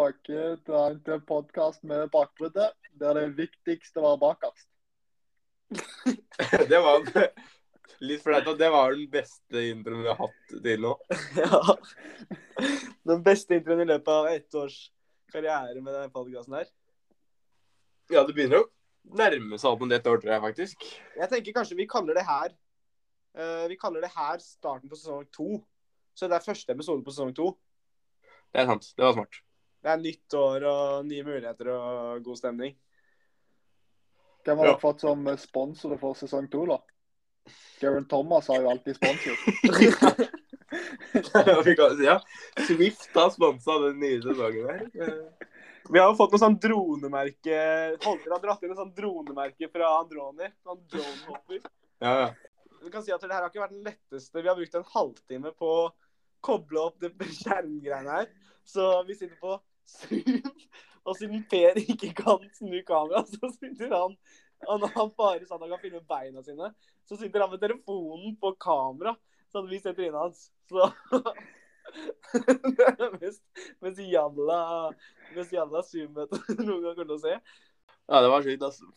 Tilbake til en podkast med bakbruddet, der det viktigste var bakerst. det var litt flaut at det var den beste introen vi har hatt til nå. Ja. Den beste introen i løpet av ett års karriere med denne podkasten her. Ja, det begynner å nærme seg opp mot ett år, tror jeg faktisk. Jeg tenker kanskje vi kaller det her uh, Vi kaller det her starten på sesong to. Så det er første episode på sesong to. Det er sant. Det var smart. Det er nytt år og nye muligheter og god stemning. Hvem har dere fått som sponsor for sesong to, da? Garen Thomas har jo alltid sponsor. Ja. Swift har sponsa den nye sesongen her. Vi har jo fått noe sånn dronemerke Holter har dratt inn et sånn dronemerke fra Androni. Sånn dronehopper. Ja, ja. Vi kan si at det her har ikke vært den letteste. Vi har brukt en halvtime på å koble opp det skjermgreiene her. Så vi sitter på. Og siden Per ikke kan snu kamera, så sitter han Og når han bare sånn han kan filme beina sine, så sitter han med telefonen på kamera, sånn at vi ser trynet hans. Så Det er mest, mest jalla mest jalla Zoom-møte noen gang kommer til å se. ja, det var sjukt, altså.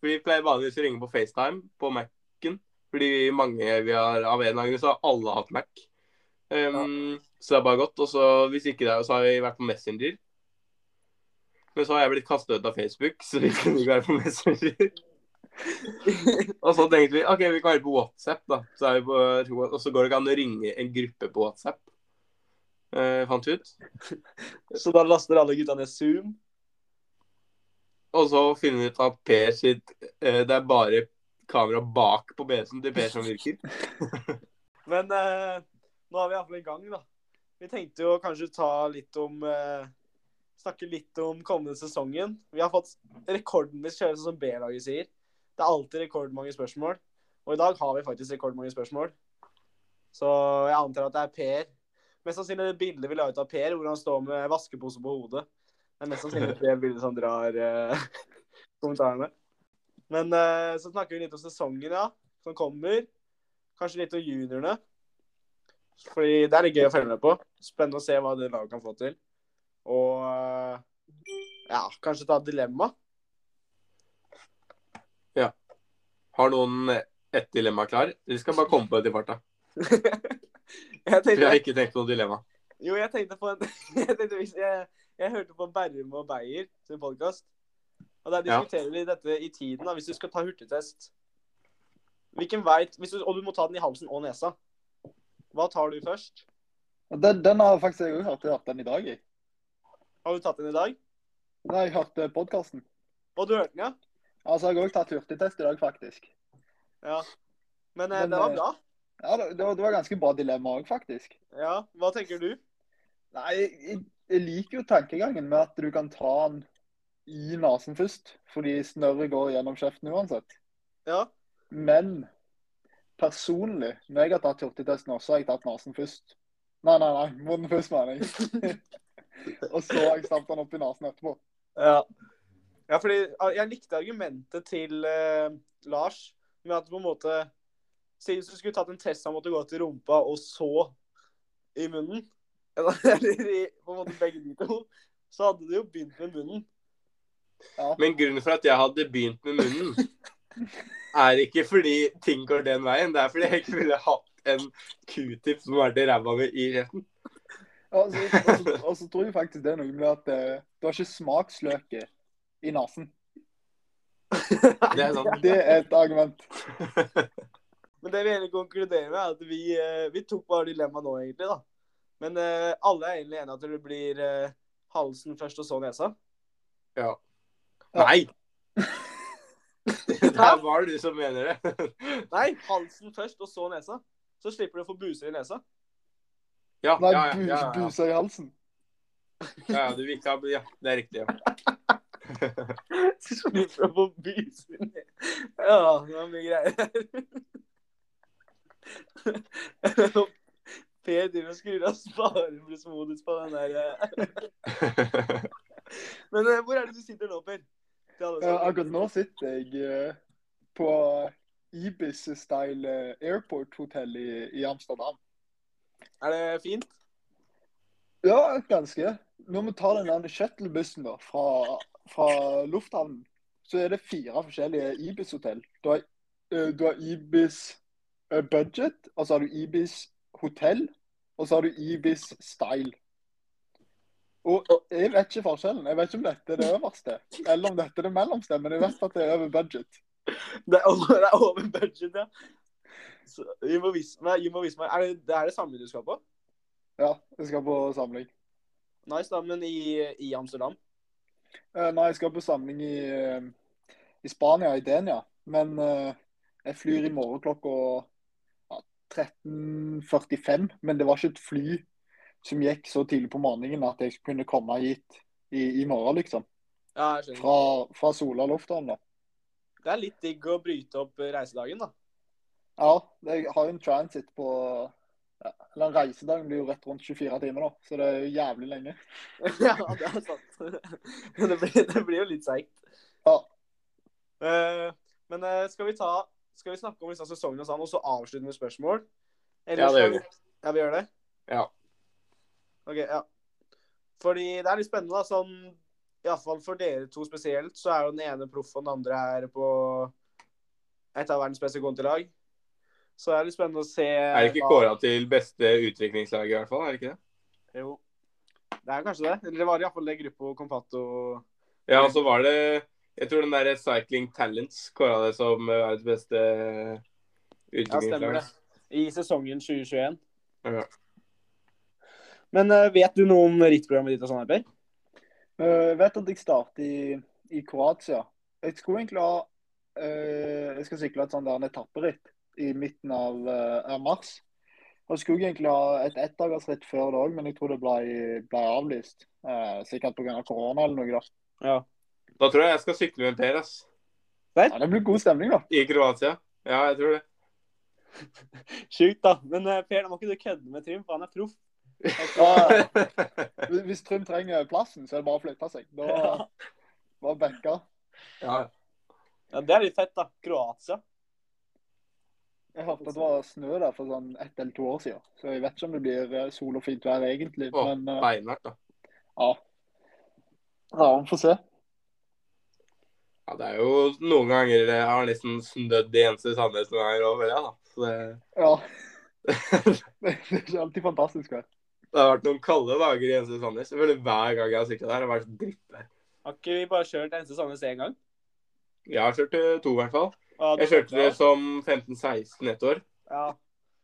Vi pleier vanligvis å ringe på FaceTime på Mac-en. Fordi mange vi har av en eller annen grunn så har alle hatt Mac. Um, Så det er bare godt. Og så hvis ikke det så har vi vært på Messenger. Men så har jeg blitt kastet ut av Facebook, så vi kunne ikke være på Messenger. og så tenkte vi OK, vi kan være på WhatsApp, da. Så er vi på, og så går det ikke an å ringe en gruppe på WhatsApp. Eh, fant vi ut. Så da laster alle gutta ned Zoom. Og så finner vi ut at Per sitt eh, Det er bare kamera bak på BS-en til Per som virker. Men eh, nå er vi iallfall i gang, da. Vi tenkte jo kanskje ta litt om eh, Snakke litt om kommende sesongen. Vi har fått rekordvis kjørelse, som B-laget sier. Det er alltid rekordmange spørsmål. Og i dag har vi faktisk rekordmange spørsmål. Så jeg antar at det er Per. Mest sannsynlig det bildet vi la ut av Per, hvor han står med vaskepose på hodet. Det er mest sannsynlig det bildet som drar uh, kommentarene. Men uh, så snakker vi litt om sesongen, ja, som kommer. Kanskje litt om juniorene. Fordi det er litt gøy å følge med på. Spennende å se hva det laget kan få til. Og eh, ja, kanskje ta dilemma. Ja. Har noen ett dilemma klar? Eller skal bare komme på det i farta? jeg For jeg har ikke tenkt noe dilemma. jo, jeg tenkte på en jeg, tenkte, jeg, jeg hørte på Berrum og Beyer sin podkast. Og der Ja. diskuterer de dette i tiden. da, Hvis du skal ta hurtigtest Hvilken vei hvis du, Og du må ta den i halsen og nesa. Hva tar du først? Den, den har faktisk jeg òg hørt. Jeg den i dag. Jeg. Har du tatt den i dag? Nei, jeg hørte podkasten. Og du hørte den, ja? Altså, jeg har òg tatt hurtigtest i dag, faktisk. Ja. Men, eh, Men, det var eh, bra. Ja, det, det, var, det var ganske bra dilemma òg, faktisk. Ja. Hva tenker du? Nei, jeg, jeg liker jo tankegangen med at du kan ta den i nesen først. Fordi snørret går gjennom kjeften uansett. Ja. Men personlig, når jeg har tatt hurtigtesten også, har jeg tatt nesen først. Nei, nei, nei. Munnen først, mener jeg. Og så har han opp i nesen etterpå. Ja. ja, fordi jeg likte argumentet til eh, Lars med at på en måte Si hvis du skulle tatt en test han måtte gå til rumpa og så i munnen, eller i på en måte begge de to, så hadde du jo begynt med munnen. Ja. Men grunnen for at jeg hadde begynt med munnen, er ikke fordi ting går den veien. Det er fordi jeg ikke ville hatt en q-tip som var til ræva mi i kjeften. Og så, og, så, og så tror jeg faktisk det er noe med at uh, du har ikke smaksløket i nesen. Det er sant. Det er et argument. Men det vi egentlig konkluderer med, er at vi, eh, vi tok bare dilemmaet nå, egentlig. da. Men uh, alle er egentlig enige at det blir uh, halsen først og så nesa. Ja. Nei! Det er bare du som mener det. Nei, halsen først og så nesa. Så slipper du å få buser i nesa. Ja, Nei, ja, ja, ja, ja. buser i halsen. ja, du vil ikke ha Ja, det er riktig. Ja. Slipper å få buser i nesa. Ja, det var mye greier her. Per driver og skrur av spareblussmodus på den der eh. Men eh, hvor er det du sitter nå, Per? Akkurat nå sitter jeg eh, på Ibis-style airport-hotell i, i Amsterdam. Er det fint? Ja, ganske. Når vi tar den shuttlebussen da, fra, fra lufthavnen, så er det fire forskjellige Ibis-hotell. Du, eh, du har Ibis eh, Budget, og så har du Ibis Hotell, og så har du Ibis Style. Og jeg vet ikke forskjellen. Jeg vet ikke om dette er det øverste, eller om dette er det mellomste, men jeg vet at det er over budget. Det er over, det er over budget, ja. Vise meg. Er det, det er det samme du skal på? Ja, jeg skal på samling. Nice, da, men i, i Amsterdam? Uh, nei, jeg skal på samling i, eh, i Spania, i Denia. Men uh, jeg flyr i morgen klokka ja, 13.45. Men det var ikke et fly som gikk så tidlig på morgenen at jeg kunne komme hit i, i morgen, liksom. Ja, jeg skjønner. Fra, fra Sola lufthavn, da. Det er litt digg å bryte opp reisedagen, da. Ja, jeg har jo en transit på ja, Eller reisedag blir jo rett rundt 24 timer, da. Så det er jo jævlig lenge. ja, det er sant. Men det blir, det blir jo litt seigt. Ja. Uh, men uh, skal vi ta Skal vi snakke om disse sesongene og sånn, og så avslutte med spørsmål? Ja, det gjør vi. Ja, vi gjør det? Ja. OK, ja. Fordi det er litt spennende, da. Sånn Iallfall for dere to spesielt, så er jo den ene proff, og den andre her på et av verdens beste kontilag. Så det er litt spennende å se Er det ikke hva- kåra til beste utviklingslag, i hvert fall? Er det ikke det? Jo. Det er kanskje det. Eller det var iallfall det Gruppo Compato Ja, og så var det Jeg tror den der Cycling Talents kåra det som eh, verdens beste Ja, stemmer det. I sesongen 2021. Ja. Men eh, vet du noe om rittprogrammet ditt og sånn, Per? Uh, vet at jeg starter i, i Kroatia. Jeg skulle egentlig ha uh, Jeg skal sykle et sånt der etapperitt i midten av, eh, av mars. Og skulle egentlig ha et ettdagersritt før det òg, men jeg tror det ble, ble avlyst. Eh, sikkert pga. korona eller noe. da. Ja. Da tror jeg jeg skal sykle med Per, ass. Ja, det blir god stemning, da. I Kroatia. Ja, jeg tror det. Sjukt, da. Men uh, Per, da må ikke du kødde med Trym, for han er proff. Ja, Hvis Trym trenger plassen, så er det bare å flytte seg. Da Ja. bare backa. ja. ja, det er litt fett, da. Kroatia. Jeg hørte at det var snø der for sånn ett eller to år siden. Så jeg vet ikke om det blir eh, sol og fint vær egentlig. Å, Men uh, beinhardt, da. ja. Ja, vi får se. Ja, det er jo noen ganger jeg har nesten snødd i eneste Sandnes noen ganger over, ja, da. Så det, Ja. Det er ikke alltid fantastisk vær. det har vært noen kalde dager i eneste Sandnes. Selvfølgelig hver gang jeg har sykla der, har det vært drittvær. Har ikke vi bare kjørt Eneste Sandnes én gang? Jeg har kjørt eh, to, i hvert fall. Ja, Jeg kjørte det som 15-16 et år. Ja.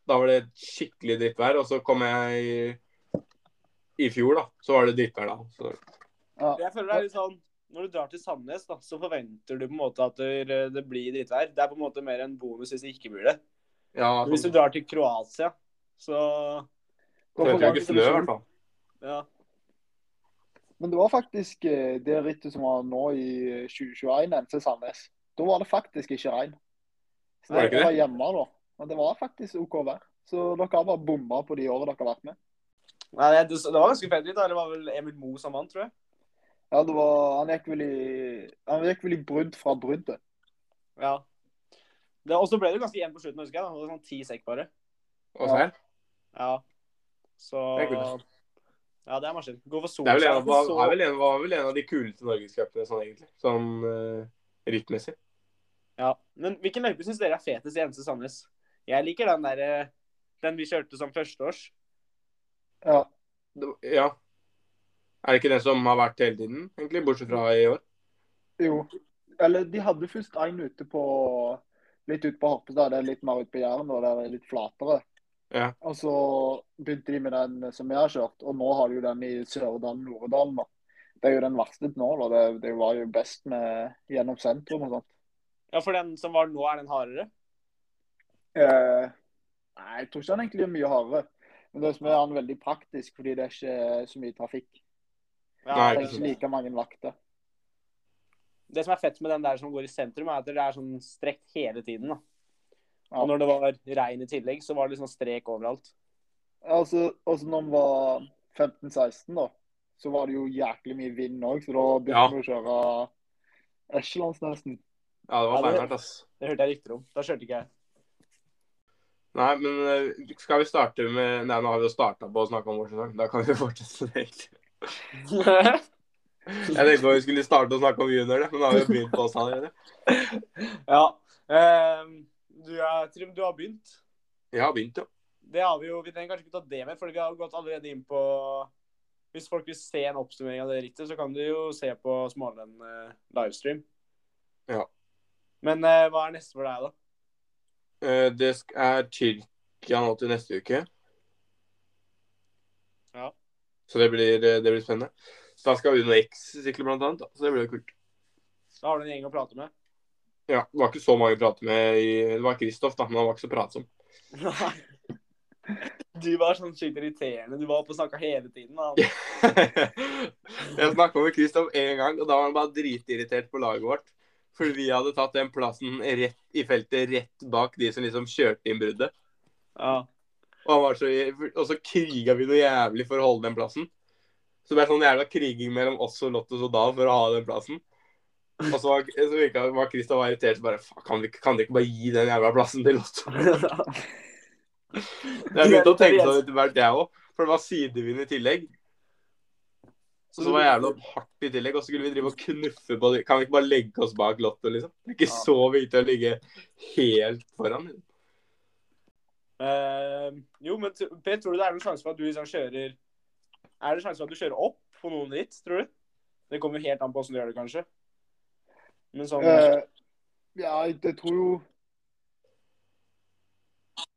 Da var det skikkelig drittvær. Og så kom jeg i, i fjor, da. Så var det drittvær da. Så, Ja. Jeg føler det er litt sånn Når du drar til Sandnes, da, så forventer du på en måte at det, det blir drittvær. Det er på en måte mer en bonus hvis det ikke blir det. ja, så... Hvis du sånn, drar til Kroatia, så vet jeg forventer ikke snø, i hvert fall. ja. Men det var faktisk eh, det rittet som var nå i 2021 NC Sandnes. Da var det faktisk ikke regn. Så Var det jeg det? var hjemme da. Men det var faktisk OK vær. Så dere har bare bomma på de årene dere har vært med. Nei, det, det var ganske fett Det var vel Emil Moe som vant, tror jeg. Ja, det var Han gikk vel i Han gikk vel i brudd fra bruddet. Ja. Og så ble det ganske jevnt på slutten, husker jeg. da. Det var sånn ti sekk bare. Og så ja. Ja. Så Det. Ja, det er maskin. Gå for Det er vel en, av- var, er vel en, var vel en av de kuleste norgescupene sånn egentlig. Sånn uh, rittmessig. Ja. Men hvilken løype syns dere er fetest i NC Sandnes? Jeg liker den der eh, Den vi kjørte som førsteårs. Ja. Ja. Er det ikke den som har vært hele tiden, egentlig? Bortsett fra i år? Jo. Eller de hadde først en ute på Litt ute på Horpestad, det er litt mer ute på Jæren, og det er litt flatere. Ja. Og så begynte de med den som jeg har kjørt, og nå har de jo den i Sørdalen, Nordedalen. Det er jo den verste nå. da. Det, det var jo best med gjennom sentrum og sånt. Ja, for den som var nå, er den hardere? Uh, nei, jeg tror ikke den egentlig er mye hardere. Men det som er den veldig praktisk, fordi det er ikke så mye trafikk. Ja, Det ikke er ikke like mange vakter. Det som er fett med den der som går i sentrum, er at det er sånn strekt hele tiden. da. Ja. Og når det var regn i tillegg, så var det liksom strek overalt. Altså, også når man var 15-16, da, så var det jo jæklig mye vind òg, så da begynte Ja. vi å kjøre echelons nesten. Ja, det var beinhardt, ass. Det hørte jeg rykter om. Da kjørte ikke jeg. Nei, men eh, skal vi starte med Nei, nå har vi jo starta på å snakke om vår sesong. Da kan vi fortsette det, egentlig. Jeg tenkte vi skulle starte å snakke om junior, men da har vi jo begynt på oss allerede. ja. ehm, du, er, Trym, du har begynt. Jeg har begynt, ja. Det har vi jo, Vi trenger kanskje ikke ta det med, for vi har gått allerede inn på Hvis folk vil se en oppsummering av det rittet, så kan de jo se på Smålen eh, livestream. Ja. Men eh, hva er neste for deg, da? Eh, Det er Tyrkia nå til neste uke. Ja. Så det blir, eh, det blir spennende. Så da skal X sykle, blant annet. Da. Så det blir jo kult. Da har du en gjeng å prate med. Ja, Det var ikke så mange å prate med i Det var Kristoff, da, men han var ikke så pratsom. Nei. Du var sånn sykt irriterende. Du var oppe og snakka hele tiden. Da. jeg snakka med Kristoff én gang, og da var han bare dritirritert på laget vårt. Fordi vi hadde tatt den plassen rett i feltet, rett bak de som liksom kjørte inn bruddet. Ja. Og, han var så, og så kriga vi noe jævlig for å holde den plassen. Så det ble sånn jævla kriging mellom oss og Lottos og Dav for å ha den plassen. Og så var, så virka var Kristoff irritert. Så bare kan, vi- kan dere ikke bare gi den jævla plassen til Lotto? Jeg begynte å tenke sånn etter hvert, jeg òg. For det var sidevind i tillegg. Så det var jævla hardt i tillegg. Og så skulle vi drive og knuffe på det. Kan vi ikke bare legge oss bak Lotto, liksom? Det er ikke Ja. så viktig å ligge helt foran. liksom. Uh, jo, men Per, tror du det er noen sjanse for at du liksom kjører Er det sjanse for at du kjører opp på noen ritt, tror du? Det kommer jo helt an på åssen du gjør det, kanskje. Men sånn uh, ja, jeg tror jo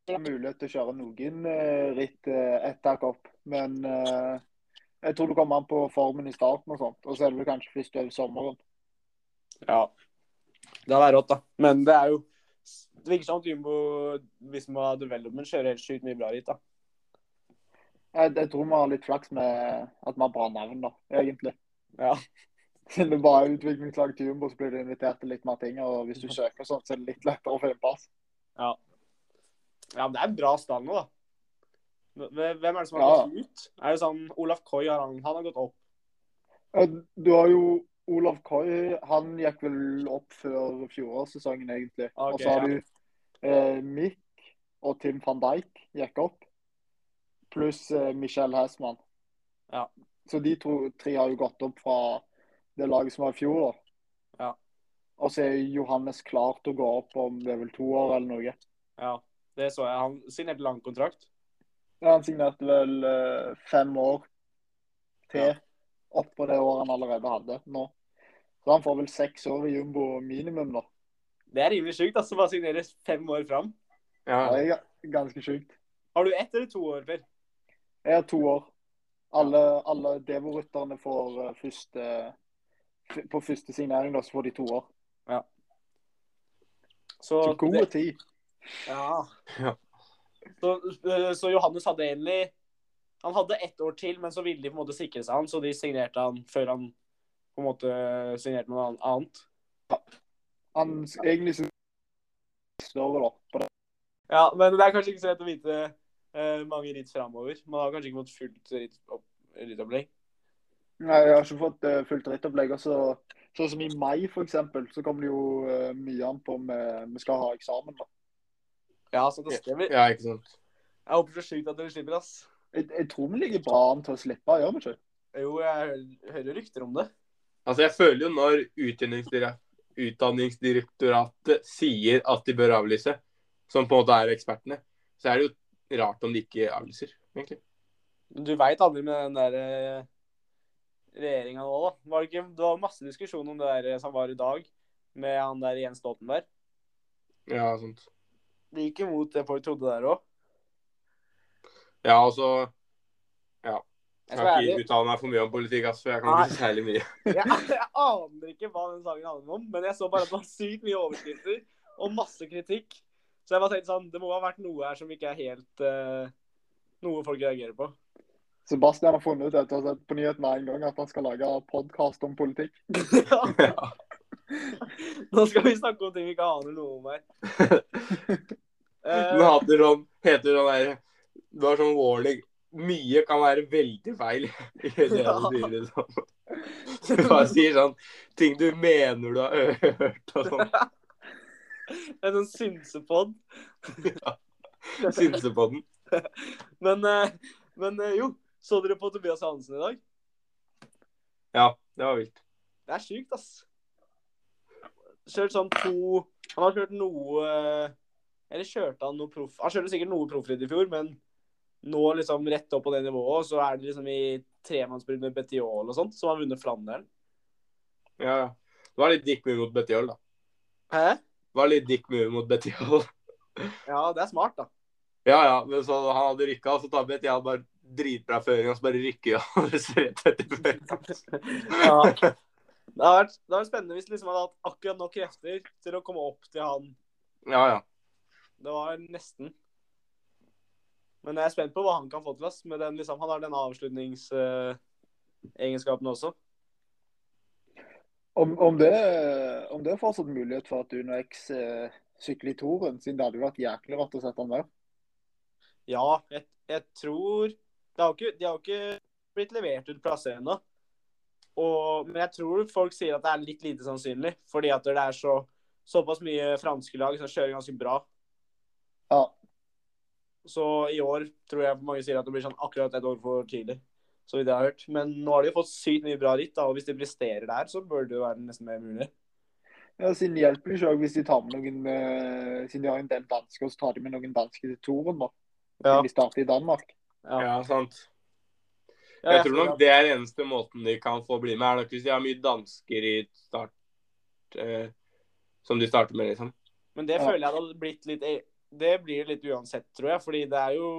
det er mulighet til å kjøre noen eh, ritt ett tak opp, Men eh, jeg tror det kommer an på formen i starten og sånt. Og så er det kanskje først over sommeren. Ja. Det hadde vært rått, da. Men det er jo Det virker som at Jumbo, hvis man har development, kjører helt sjukt mye bra dit, da. Jeg, jeg tror vi har litt flaks med at vi har bra navn, da, egentlig. Ja. Siden det bare er utviklingslag til Jumbo, så blir du invitert til litt mer ting. Og hvis du søker sånn, så er det litt lettere å finne en plass. Ja. ja, men det er en bra stand nå, da. Hvem er det som har Ja. gått ut? Er det sånn Olaf Koi har han, han har gått opp? Eh, Du har jo Olav Koi. han gikk vel opp før fjorårssesongen, egentlig. Okay, og så har ja. du eh, Mick og Tim van Dijk gikk opp. Pluss eh, Michel Hesman. Ja. Så de to, tre har jo gått opp fra det laget som var i fjor. Ja. Og så er Johannes klar til å gå opp om det er vel to år eller noe. Ja, det så jeg. Han signerte lang kontrakt. Ja, han signerte vel eh, fem år til Ja. oppå det året han allerede hadde nå. Så han får vel seks år i jumbo minimum, da. Det er rimelig sjukt, altså. Bare signere fem år fram. Ja. Det er ganske sjukt. Har du ett eller to år, Per? Jeg har to år. Alle, alle Devo-rytterne får eh, første På første signering, da, så får de to år. Så, Så god det- tid. Ja. Ja. Så, øh, så Johannes hadde egentlig Han hadde ett år til, men så ville de på en måte sikre seg han, så de signerte han før han på en måte signerte noe annet. Han egentlig det da på det. Ja, men det er kanskje ikke så lett å vite uh, mange ritt framover. Man har kanskje ikke fått fullt ritt rittopplegg. Nei, jeg har ikke fått uh, fullt rittopplegg. Altså, sånn som i mai, eksempel, så kommer det jo uh, mye an på om eh, vi skal ha eksamen. da. Ja, så det stemmer. ja, ikke sant. Jeg håper så sjukt at dere slipper, ass. Jeg, jeg tror vi ligger bra an til å slippe, gjør vi ikke? Jo, jeg hører rykter om det. Altså, jeg føler jo når Utdanningsdire- Utdanningsdirektoratet sier at de bør avlyse, som på en måte er ekspertene, så er det jo rart om de ikke avlyser, egentlig. Men Du veit aldri med den der eh, regjeringa nå, da. Var det, ikke, det var masse diskusjon om det der som var i dag, med han der Jens Stoltenberg. Ja, sånt. Det gikk imot det folk trodde der òg. Ja, altså Jeg Jeg skal kan ikke uttale meg for mye om politikk, ass, for jeg kan Nei. ikke særlig mye. Jeg, jeg aner ikke hva den sangen handler om, men jeg så bare at det var sykt mye overskrifter og masse kritikk. Så jeg bare tenkte sånn, det må ha vært noe her som ikke er helt uh, Noe folk reagerer på. Sebastian har funnet ut etter å ha sett på nyhetene en gang at han skal lage podkast om politikk. Ja. Nå skal vi snakke om ting vi ikke aner noe om her. Eh, Den heter sånn, heter sånn der Du har sånn warning. Mye kan være veldig feil i det du sier. Liksom. Så du bare sier sånn ting du mener du har hørt og sånn. en sånn synsepod. Ja. på. Men, eh, men eh, jo, så dere på Tobias Hansen i dag? Ja, det var vilt. Det er sykt, ass. Kjørt sånn to Han har kjørt noe Eller kjørte han noe proff Han kjørte sikkert noe proffritt i fjor, men nå liksom rett opp på det nivået, så er det liksom i tremannsbrudd med Betiol og sånt, som har vunnet Flandern. Ja. Det var litt dick move mot Betiol, da. Hæ? Det var litt dick move mot Betiol. Ja, det er smart, da. Ja, ja. Men så han hadde rykka, og så tar Betiol bare dritbra føring, og så bare rykker han rett etter føring. Ja. Det har vært, det vært spennende hvis liksom hadde hatt akkurat nok krefter til å komme opp til han. Ja, ja. Det var nesten. Men jeg er spent på hva han kan få til. oss. Med den, liksom, han har den avslutningsegenskapen også. Om, om, det, om det er fortsatt mulighet for at Uno X eh, sykler i toren, siden det hadde vært jæklig rart å sette han der. Ja, jeg, jeg tror det har jo ikke, De har jo ikke blitt levert ut plasser ennå. Og- Men jeg tror folk sier at det er litt lite sannsynlig, fordi at det er så, såpass mye franske lag som kjører ganske bra. Ja. Så i år tror jeg mange sier at det blir sånn akkurat et år for tidlig. Så vidt jeg har hørt. Men nå har de jo fått sykt mye bra ritt, da, og hvis de presterer der, så bør det jo være nesten mer mulig. Ja, Siden det hjelper ikke hvis de tar med noen eh, Siden de har en del dansker, så tar de med noen dansker til toren. da. Ja. Siden de starter i Danmark. Ja. Ja, sant. Ja, Jeg tror nok det er eneste måten de kan få bli med, er nok hvis de har mye dansker i start eh, Som de starter med, liksom. Men det føler jeg hadde blitt litt e, Det blir litt uansett, tror jeg. Fordi det er jo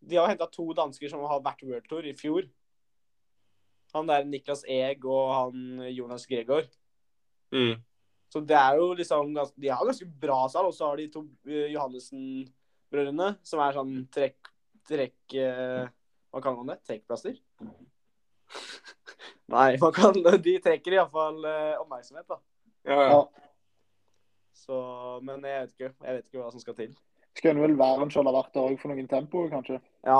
De har henta to dansker som har vært World Tour i fjor. Han der Niklas Eeg og han Jonas Gregor. Mm. Så det er jo liksom De har ganske bra sal. Og så har de to eh, Johannessen-brødrene, som er sånn trekk Trekk eh, Hva kaller man det? Trekkplaster? Nei, man kan, de trekker iallfall eh, oppmerksomhet, da. Ja, ja. Ja. Så, men jeg vet ikke. Jeg vet ikke hva som skal til. Skulle vel være en skjold ha vært der òg for noen tempo, kanskje? Ja.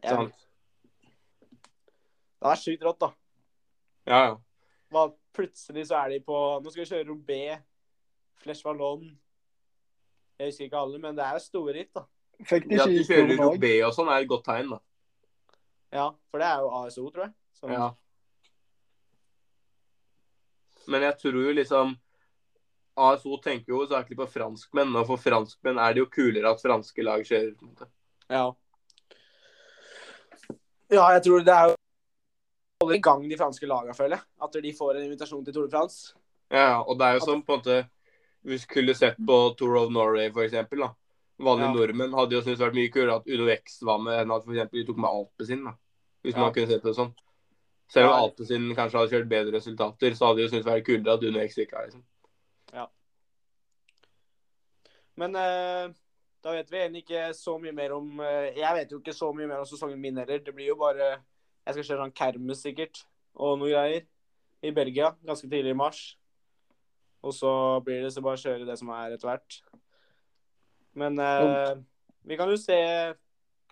Jeg, Sant. det er sykt rått, da. Ja, ja. Hva, plutselig så er de på Nå skal vi kjøre Robé, Flesh Vallon Jeg husker ikke alle, men det er jo store ritt, da. Fikk de ja, at de kjører? Robé og sånn, er et godt tegn, da. Ja, For det er jo ASO, tror jeg. Så, Ja. Men jeg tror jo liksom ASO tenker jo hovedsakelig på franskmenn, og for franskmenn er det jo kulere at franske lag kjører. på en måte. ja. Ja, jeg tror det er jo holder i gang de franske lagene, føler jeg. At de får en invitasjon til Tour de France. Ja, og det er jo som på en måte Hvis vi skulle sett på Tour of Norway, for eksempel, da. Vanlige Ja. nordmenn hadde jo syntes vært mye kulere at Uno X var med enn at eksempel de tok med Alpezin, da. Hvis Ja. man kunne sett det sånn. Selv om Ja. Alpezin kanskje hadde kjørt bedre resultater, så hadde de jo syntes det vært kulere at Uno X gikk her, liksom. Ja. Men uh, da vet vi egentlig ikke så mye mer om uh, Jeg vet jo ikke så mye mer om sesongen min heller. Det blir jo bare Jeg skal kjøre sånn Kermes sikkert, og noe greier. I Belgia, ganske tidlig i mars. Og så blir det så bare å kjøre det som er etter hvert. Men eh, vi kan jo se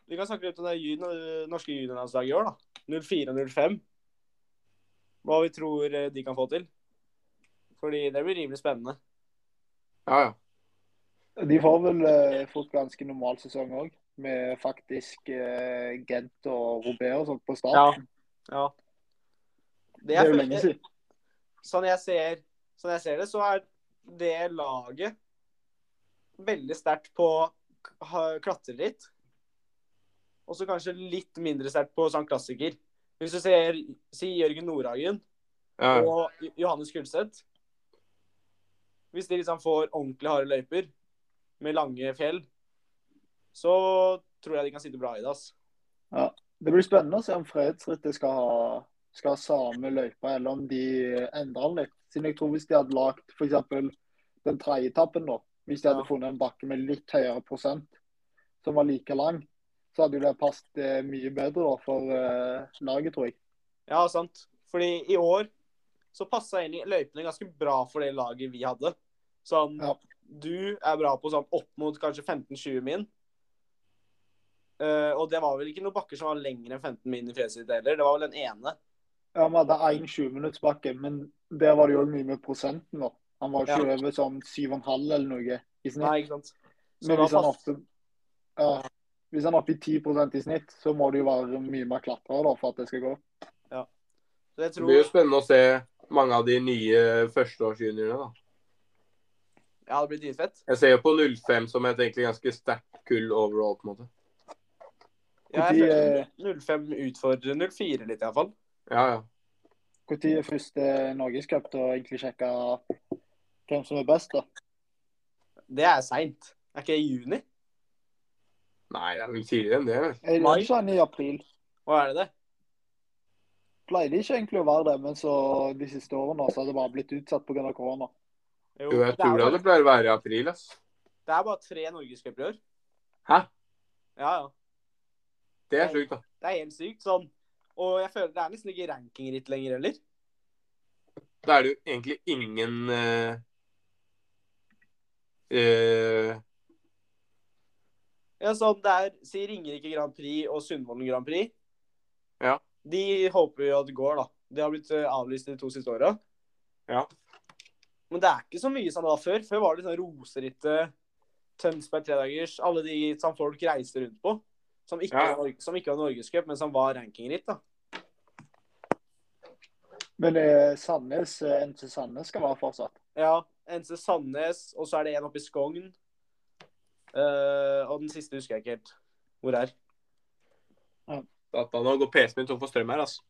Vi kan snakke litt om det norske juniorlandslaget i år, da. 04 og 05. Hva vi tror eh, de kan få til. Fordi det blir rimelig spennende. Ja, ja. De får vel eh, fått ganske normal sesong òg, med faktisk eh, Gent og Robert og sånt på starten. Ja. Det er jo lenge siden. sånn jeg ser, sånn jeg ser det, så er det laget veldig sterkt på klatreritt. Og så kanskje litt mindre sterkt på sånn klassiker. Hvis du ser si Jørgen Nordhagen ja. ja. og Johannes Kulseth Hvis de liksom får ordentlig harde løyper med lange fjell, så tror jeg de kan sitte bra i det. ass. Det blir spennende å se om fredsrittet skal ha, skal ha samme løypa, eller om de endrer den litt. Siden jeg tror hvis de hadde lagt f.eks. den tredje etappen, da, hvis de hadde Ja. funnet en bakke med litt høyere prosent, som var like lang, så hadde det passet eh, mye bedre da, for eh, laget, tror jeg. Ja, sant. Fordi i år så passa egentlig løypene ganske bra for det laget vi hadde. Sånn Ja. Du er bra på sånn opp mot kanskje 15-20 min. Uh, og det var vel ikke noen bakker som var lengre enn 15 min i ditt heller. Det var vel den ene. Ja, Vi hadde én 20-minuttsbakke, men der var det jo mye med prosenten. da. Han var ikke ikke over sånn 7,5 eller noe i snitt. Nei, ikke sant. Så Men hvis han oppe ja, Hvis han er oppe i 10% i snitt, så må det jo være mye mer klatrer da, for at det skal gå. Så jeg Det blir jo spennende å se mange av de nye førsteårsjuniorene, da. Ja, det blir dritfett. Jeg ser jo på 05 som et egentlig ganske sterkt kull overall, på en måte. Ja, jeg eh, føler 05 utfordrer 04 litt, iallfall. Ja, ja. Når er første norgescup til å egentlig sjekke hvem som er best, da? Det er seint. Er ikke det i juni? Nei, det er vel tidligere enn det. vel? Er det ikke han i april? Hva er det det? Pleide ikke egentlig å være det, men så de siste årene så har det bare blitt utsatt pga. korona. Jo, jeg er tror det bare, det pleier å være i april, ass. det er bare tre norgescuper i år. Hæ? Ja, ja. Det er sjukt, da. Det er helt sykt. sånn. Og jeg føler det er nesten ikke rankingritt lenger heller. Da er det jo egentlig ingen eh, eh, Ja, sånn, det er Si Ringerike Grand Prix og Sundvolden Grand Prix. Ja. De håper jo at det går, da. De har blitt eh, avlyst de to siste åra. Ja. Men det er ikke så mye som det var før. Før var det sånn Roserittet, Tønsberg tredagers, alle de som folk reiste rundt på. Som ikke, Ja. var, som ikke var norgescup, men som var rankingritt, da. Men eh, Sandnes, eh, NC Sandnes skal være fortsatt. Ja. NC Sandnes, og så er det en oppe i Skogn. Uh, og den siste husker jeg ikke helt hvor er. er. Data, nå går PC-en min tom for strøm her, altså.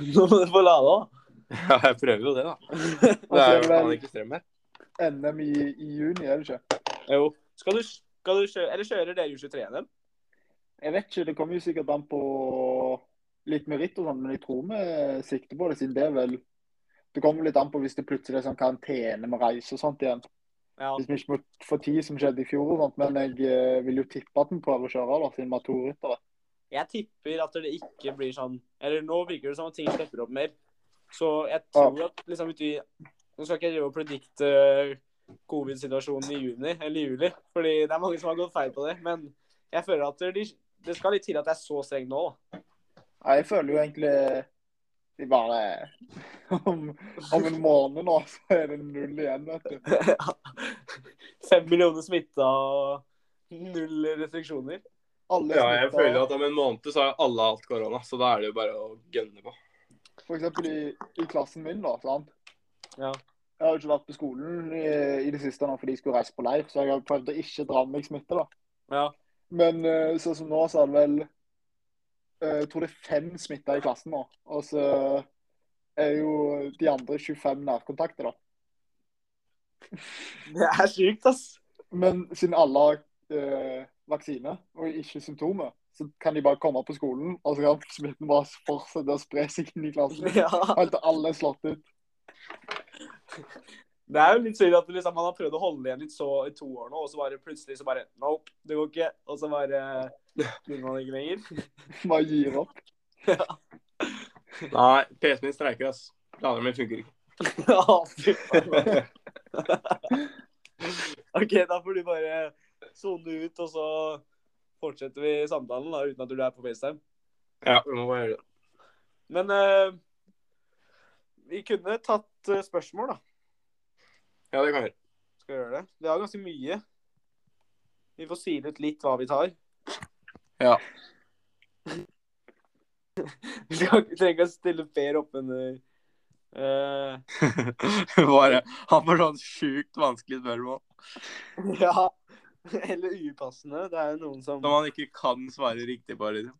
Nå må du få lade òg. Ja, jeg prøver jo det, da. Det er er jo faen ikke strøm her. NM i, i juni, er det ikke? Jo. Skal du, skal du kjøre Eller kjører dere U23-NM? Jeg vet ikke, det kommer jo sikkert an på litt meritt og sånn, men jeg tror vi sikter på det, siden det er vel Det kommer litt an på hvis det plutselig er sånn karantene med reise og sånt igjen. Ja. Hvis vi ikke må få tid, som skjedde i fjor og sånt. Men jeg eh, vil jo tippe at vi prøver å kjøre, da, siden vi har to ryttere. Jeg tipper at det ikke blir sånn Eller nå virker det som at ting stepper opp mer. Så jeg tror at liksom uti Nå skal ikke jeg drive og predikte covid-situasjonen i juni eller juli, fordi det er mange som har gått feil på det. Men jeg føler at det, det skal litt til at det er så strengt nå. Ja, jeg føler jo egentlig de bare om, om en måned nå, så er det null igjen, vet du. Fem millioner smitta og null restriksjoner. Alle Ja, jeg føler at om en måned så har alle hatt korona, så da er det jo bare å gønne på. For eksempel i, i klassen min, da. sant? Ja. Jeg har jo ikke vært på skolen i, i det siste nå fordi jeg skulle reise på leir, så jeg har prøvd å ikke dra med meg smitte. da. Ja. Men eh, sånn som nå, så er det vel Jeg tror det er fem smitta i klassen nå. Og så er jo de andre 25 nærkontakter, da. Det er sykt, ass. Men siden alle har eh, vaksine og ikke symptomer, så kan de bare komme på skolen, og så kan smitten bare fortsette å spre seg inn i klassen. Ja. Helt til alle er slått ut. Det er jo litt synd at liksom, man har prøvd å holde igjen litt så i to år nå, og så bare plutselig så bare Nope, det går ikke. Og så bare vil man ikke lenger. Bare gir opp. Ja. Nei, PC-en min streiker, ass. Planene min funker ikke. OK, da får du bare sone ut, og så fortsetter vi samtalen da, uten at du er på FaceTime. Ja, vi må bare gjøre det. Men uh, vi kunne tatt eh, spørsmål, da. Ja, det kan vi gjøre. Skal vi gjøre det? Vi har ganske mye. Vi får sile ut litt hva vi tar. Ja. Vi trenger ikke å stille Per opp under uh... bare Han får sånn sjukt vanskelig spørsmål Ja. Eller upassende. Det er jo noen som som han ikke kan svare riktig på. Liksom.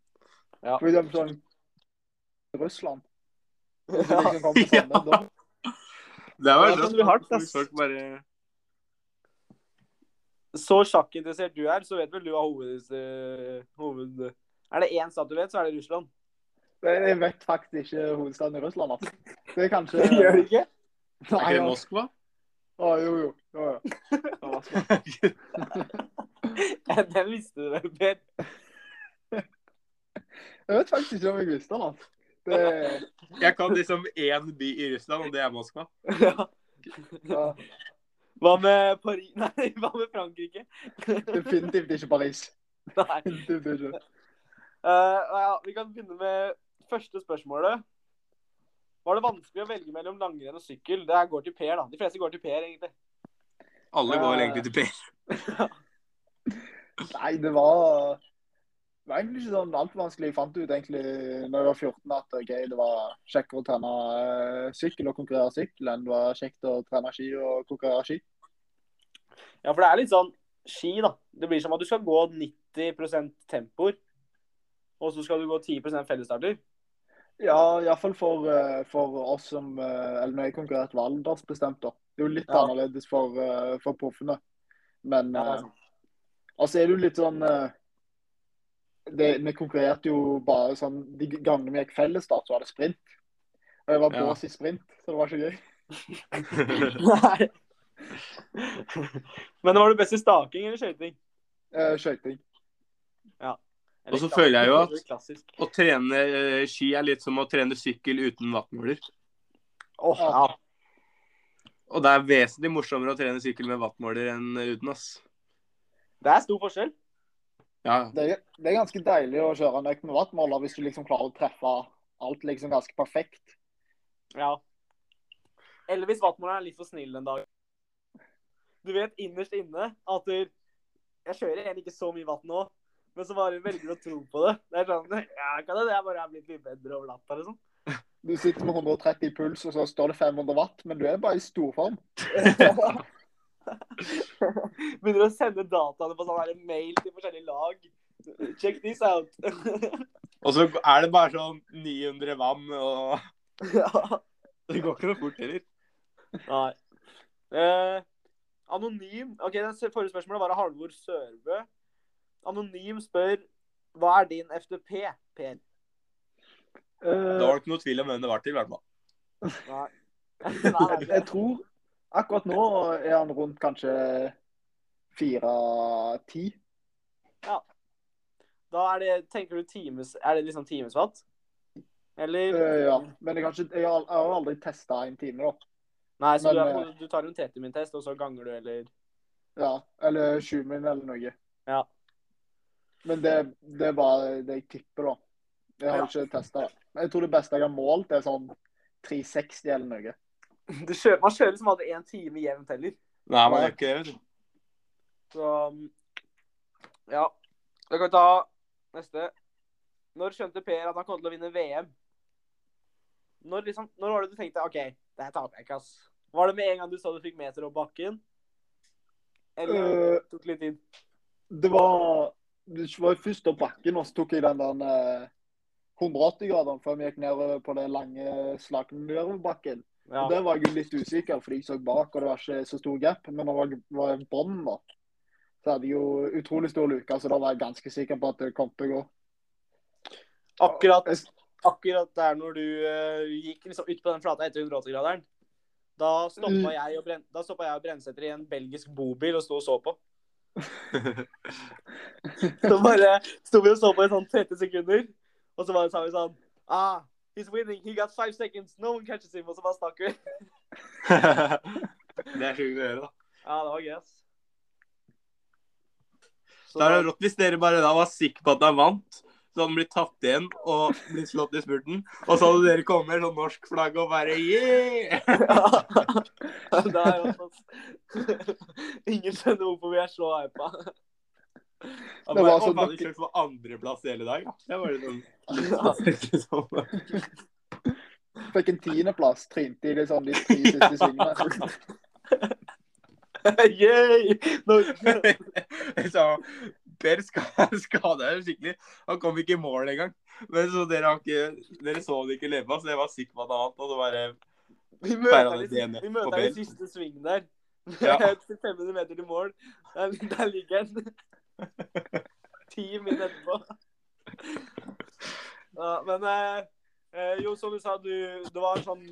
For eksempel sånn Russland. Ja. liksom kommer på sånne, da, Det er Ja, vel det hardt, ass. Folk bare Så sjakkinteressert du er, så vet vel du hva hoved... eh, hoved... Er det én stat du vet, så er det Russland. Jeg vet faktisk ikke hovedstaden i Russland. Altså. Det er kanskje Gjør det ikke? Er ikke det. Moskva? Å, jo, jo. jo, jo. Ja, Den visste du vel, Per. Jeg vet faktisk ikke om jeg visste den. Altså. Det, Jeg kan liksom én by i Russland, og det er Moskva. Ja. ja, Hva med Paris Nei, hva med Frankrike? definitivt ikke Paris. Nei. Ikke. Uh, ja, vi kan begynne med første spørsmålet. Var det vanskelig å velge mellom langrenn og sykkel? Det går til Per, da. De fleste går til Per, egentlig. Alle går uh... egentlig til Per. Nei, det var var egentlig ikke sånn altfor vanskelig. Jeg fant ut egentlig når jeg var 14 at okay, det var kjekkere å trene eh, sykkel og konkurrere sykkel enn det var kjekt å trene ski og konkurrere ski. Ja, for det er litt sånn ski, da. Det blir som at du skal gå 90% tempoer, og så skal du gå 10% fellesstarter. Ja, iallfall for, eh, for oss som eh, Eller når jeg konkurrerte, var aldersbestemt, da. Det er jo litt Ja. annerledes for, for proffene. Men Ja, sant. altså er det jo litt sånn det, Vi konkurrerte jo bare sånn De gangene vi gikk fellesstart, så var det sprint. Og jeg var Ja. bås i sprint, så det var ikke gøy. Nei. Men var du best i staking eller skøyting? Eh, Skøyting. Ja. Og så føler jeg jo at- Klassisk. Å trene eh, ski er litt som å trene sykkel uten vattmåler. Oh, ja. Og det er vesentlig morsommere å trene sykkel med vattmåler enn uten, ass. Det er stor forskjell. Ja. Det, er- det er ganske deilig å kjøre en økt med wattmåler hvis du liksom klarer å treffe alt liksom ganske perfekt. Ja. Eller hvis wattmåleren er litt for snill en dag. Du vet innerst inne at du Jeg kjører egentlig ikke så mye watt nå, men så bare velger du å tro på det. Det er sånn Ja, kan det, det er bare er blitt litt bedre over natta, liksom. Du sitter med 130 i puls, og så står det 500 watt, men du er bare i storform. Begynner å sende dataene på sånn mail til forskjellige lag. Check this out. Og så er det bare sånn 900 vann, og ja. det går ikke noe fort heller. Nei. Eh, anonym Ok, det forrige spørsmålet var av Halvor Sørbø. Anonym spør hva er din FTP, Per? Uh, det var ikke noe tvil om hvem det var til, i hvert fall. Nei. Nei, jeg tror akkurat nå er han rundt kanskje 4-10. Da er det Tenker du times Er det liksom timesfatt? Eller Eh, ja. Men jeg har, ikke, jeg har, jeg har aldri testa en time, da. Nei, så men, du, eh, du tar en 30 min test, og så ganger du, eller Ja. Eller 20 min eller noe. Ja. Men det, det er bare det jeg tipper, da. Jeg har Ja. ikke testa jeg tror det beste jeg har målt, er sånn 360 eller noe. du kjører, Man kjører liksom aldri én time jevnt heller. Nei, man gjør ikke det. Så um, Ja. Da kan vi ta neste. Når skjønte Per at han kom til å vinne VM? Når, liksom, når var det du tenkte OK, det her taper jeg ikke, ass? Var det med en gang du så du fikk meter opp bakken? Eller uh, tok litt inn? Det var Det var først opp bakken, og så tok jeg den der eh, 180-graderen før vi gikk ned på det lange slaget nedoverbakken. Ja. Og Der var jeg litt usikker, fordi jeg så bak, og det var ikke så stor gap. Men jeg var i bånn, da, så hadde jeg jo utrolig stor luke, så da var jeg ganske sikker på at det kom til å gå. Akkurat, akkurat der når du uh, gikk liksom ut på den flata etter 180-graderen, da stoppa Mm. jeg og Bren- og Brensæter i en belgisk bobil og sto og så på. Så bare sto vi og så på i sånn 30 sekunder, og så bare sa vi sånn Ah, he's winning. He got five seconds. No one catches him. Og så bare stakk vi. det er sjukt å gjøre, da. Ja, det var gøy, ass. Så Da er det rått hvis dere bare da var sikre på at han vant. Så hadde han blitt tatt igjen og blitt slått i spurten. Og så hadde dere kommet med sånn norsk flagg og bare yeah! det er jo ass. Ingen skjønner hvorfor vi er så hypa. Han Det bare, var «Å, sånn faen, kjørte på andreplass hele dag, ja. Det var det Ja. sånn. Fikk en tiendeplass, trinte i det sånn de tre siste svingene. Yay! Norge. så, Per ska- skada seg skikkelig. Han kom ikke i mål engang. Men så dere, har ikke, dere så det ikke leve, så jeg var sikker på at han vant. Og så bare Vi møter det den i- siste sving der. Ja. Til 500 meter til mål. Der, der ligger den. Ti min etterpå. Ja, men eh, eh, jo, som du sa, du, det var sånn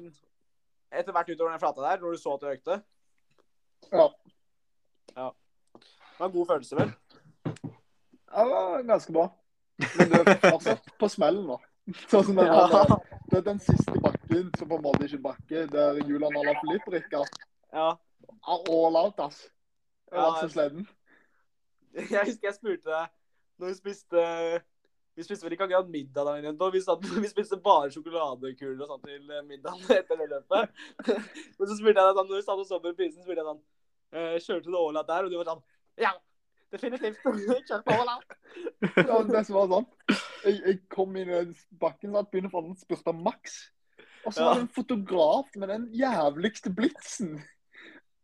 Etter hvert utover den flata der, når du så at det økte Ja. Det var en god følelse, vel? Ja, det var ganske bra. Men det er fortsatt på smellen, da. Sånn som den, Ja. der- det er den siste bakken som på en måte ikke bakker bakke, der Julian Alaphilippe rykker. Ja. All out, ass. Ja, så sliten. Jeg husker jeg spurte deg når vi spiste Vi spiste vel ikke akkurat middag dagen etterpå. Vi, satt, vi spiste bare sjokoladekuler og sånn til middagen etter det løpet. Men så spurte jeg deg sånn, når vi satt og så på prisen, spurte jeg sånn eh, kjørte du Åla der, og du var sånn Ja, definitivt. Kjør på Åla. Ja, det som var sånn, jeg, jeg kom inn i bakken og begynte for den spurte Max. Og så var det en fotograf med den jævligste blitsen.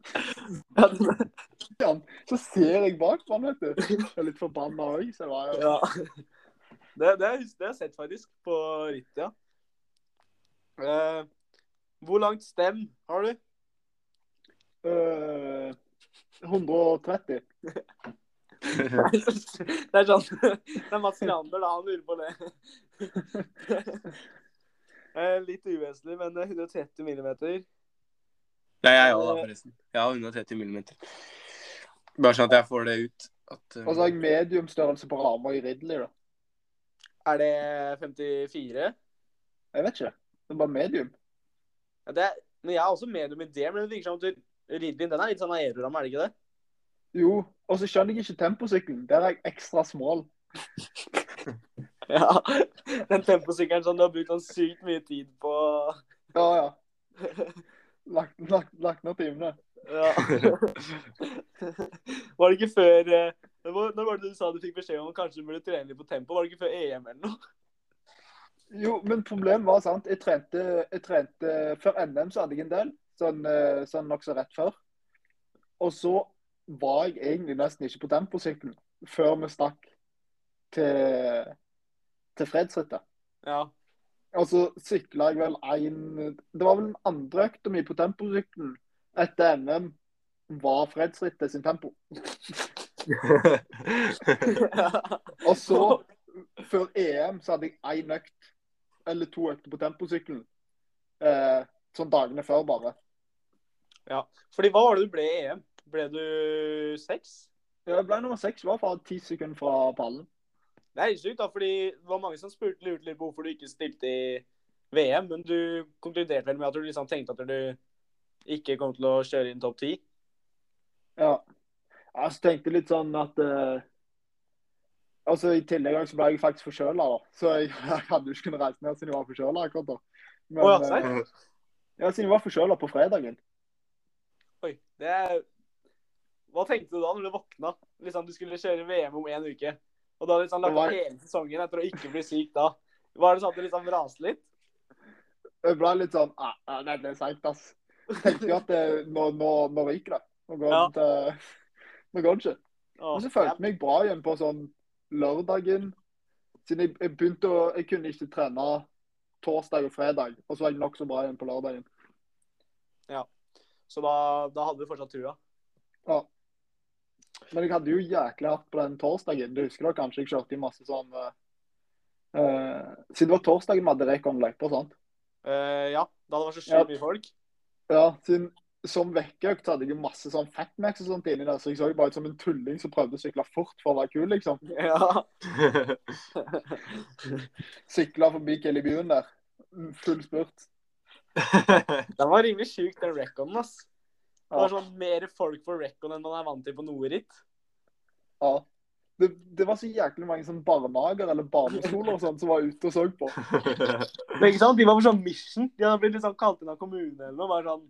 Ja, Så ser jeg bak på han, vet du. Jeg er litt forbanna òg, så det var jeg Ja. Det, det, det har jeg sett faktisk på rittet, ja. Eh, hvor langt stem har du? Eh, 130. Det er sånn Det er Mats Leander, da. Han lurer på det. Eh, Litt uvesentlig, men eh, 130 millimeter. Det er jeg òg, da, forresten. Jeg har 130 millimeter. Bare sånn at jeg får det ut. At, uh, Og så har jeg mediumstørrelse på rama i Ridley, da. Er det 54? Jeg vet ikke. Det er bare medium. Ja, det er, men jeg har også medium i det, men det virker som at Ridley den er litt sånn aeroramme, er det ikke det? Jo, og så skjønner jeg ikke temposykkelen. Der er jeg ekstra smål. Ja. Den temposykkelen som du har brukt sånn sykt mye tid på. Ja, ja. Lagt, lagt, lagt ned timene. Ja. Var det ikke før eh, det var- Når var det du sa du fikk beskjed om kanskje du burde trene litt på tempo? Var det ikke før EM eller noe? Jo, men problemet var sant, jeg trente, jeg trente Før NM så hadde jeg en del, sånn, eh, sånn nokså rett før. Og så var jeg egentlig nesten ikke på temposykkelen før vi stakk til, til fredsrittet. Ja. Og så sykla jeg vel en Det var vel den andre økta mi på temposykkelen etter NM var fredsrittet sin tempo. Og så, før EM, så hadde jeg én økt, eller to økter på temposykkelen. Eh, sånn dagene før, bare. Ja. Fordi hva var det du ble i EM? Ble du seks? Ja, Jeg ble nummer seks, var fra ti sekunder fra pallen. Det er sykt, da, fordi det var mange som spurte lurte litt på hvorfor du ikke stilte i VM, men du konkluderte vel med at du liksom tenkte at du ikke kom til å kjøre inn topp ti? Ja. Jeg tenkte litt sånn at uh, Altså, I tillegg så ble jeg faktisk forkjøla, da. Så jeg, jeg hadde jo ikke kunnet reise ned siden jeg var forkjøla akkurat da. Men, Å ja, uh, ja, siden jeg var forkjøla på fredagen. Oi. Det er Hva tenkte du da når du våkna? Liksom, du skulle kjøre VM om en uke. Og du hadde liksom lagt opp hele sesongen etter å ikke bli syk da. Var det sånn at du liksom raste litt? Jeg ble litt sånn ah, ah, det er seigt, ass. Tenkte jo at det, nå, nå, nå ryker det. Nå går Ja. det til Nå går det ikke. Men så følte jeg meg bra igjen på sånn lørdagen. Siden jeg, jeg begynte å Jeg kunne ikke trene torsdag og fredag, og så var jeg nokså bra igjen på lørdagen. Ja. Så da, da hadde du fortsatt trua? Ja. Men jeg hadde jo jæklig hardt på den torsdagen. Du husker da kanskje jeg kjørte i masse sånn uh, eh, Siden det var torsdagen vi hadde Rekon-løyper, sant? Uh, ja. Da det var så Ja. mye folk? Ja, siden som vekkeøkt hadde jeg masse sånn fatmax og sånt inni der, så jeg så jo bare ut som en tulling som prøvde å sykle fort for å være kul, liksom. Ja. Sykla forbi Kelly Buen der. Full spurt. Den var rimelig sjuk, den reconen, ass. Det var sånn mer folk på recon enn man er vant til på noe ritt. Ja. Det, det var så jæklig mange sånn barnehager eller barneskoler og sånt som var ute og så på. Men ikke sant? De var på sånn mission. De hadde blitt liksom kalt inn av kommunen eller noe. Bare sånn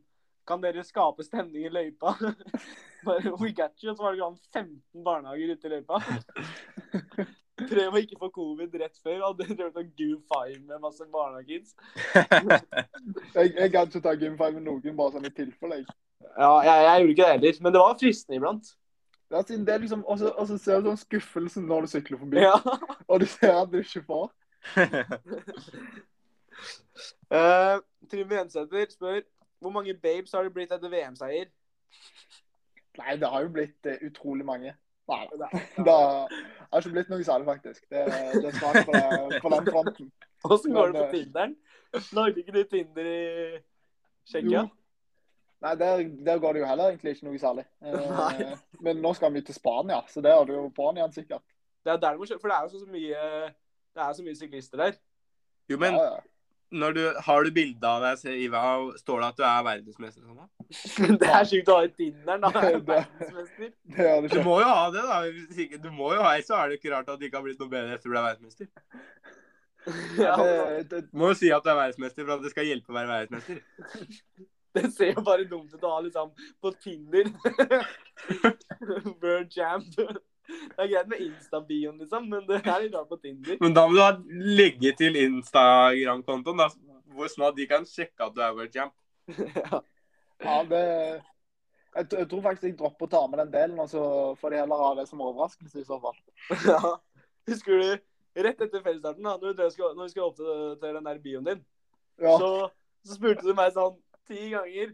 Kan dere skape stemning i løypa? Bare, We got you. Og så var det sånn 15 barnehager ute i løypa. Prøv å ikke få covid rett før. Og det drev sånn Goo Five med masse barnehagekids. Jeg, jeg hadde ikke tatt gymfive med noen bare sånn i tilfelle. Ja, jeg, jeg gjorde ikke det heller. Men det var fristende iblant. Ja, siden det er liksom, Og så ser du sånn skuffelsen når du sykler forbi, Ja. og du ser at du ikke får. Uh, Trym Jensæter spør hvor mange babes har det blitt etter VM-seier? Nei, det har jo blitt uh, utrolig mange. Nei, Ja. det har ikke blitt noe særlig, faktisk. Det, det er svakt på, på den fronten. Åssen går det på eh, Tinderen? Lagde ikke du Tinder i Tsjekkia? Nei, der, der går det jo heller egentlig ikke noe særlig. Eh, men nå skal vi til Spania, så det har du jo på'n igjen, sikkert. Det er der du må kjøre, for det er jo så mye det er så mye syklister der. Jo, men Ja, ja. Når du, har du bilde av deg selv, Iva, og står det at du er verdensmester? Sånn, da? Det er sjukt å ha i Tinderen, da. Verdensmester. Det det Du må jo ha det, da. Hvis ikke, du må jo ha, det, så er det ikke rart at det ikke har blitt noe bedre etter du ble verdensmester. Ja, Det, det, Du må jo si at du er verdensmester for at det skal hjelpe å være verdensmester. Det ser jo bare dumt ut å ha liksom på Tinder. Bird jam. Det er greit med Insta-bioen, liksom, men det er litt rart på Tinder. Men da må du ha legge til Instagram-kontoen, da, hvor sånn at de kan sjekke at du er World Champ. ja. Ja, det jeg, jeg tror faktisk jeg dropper å ta med den delen, og så får de heller ha det som overraskelse i så fall. ja. Husker du rett etter fellesstarten, da, når vi skulle, opp til, skulle oppdatere den der bioen din, Ja. så, så spurte du meg sånn ti ganger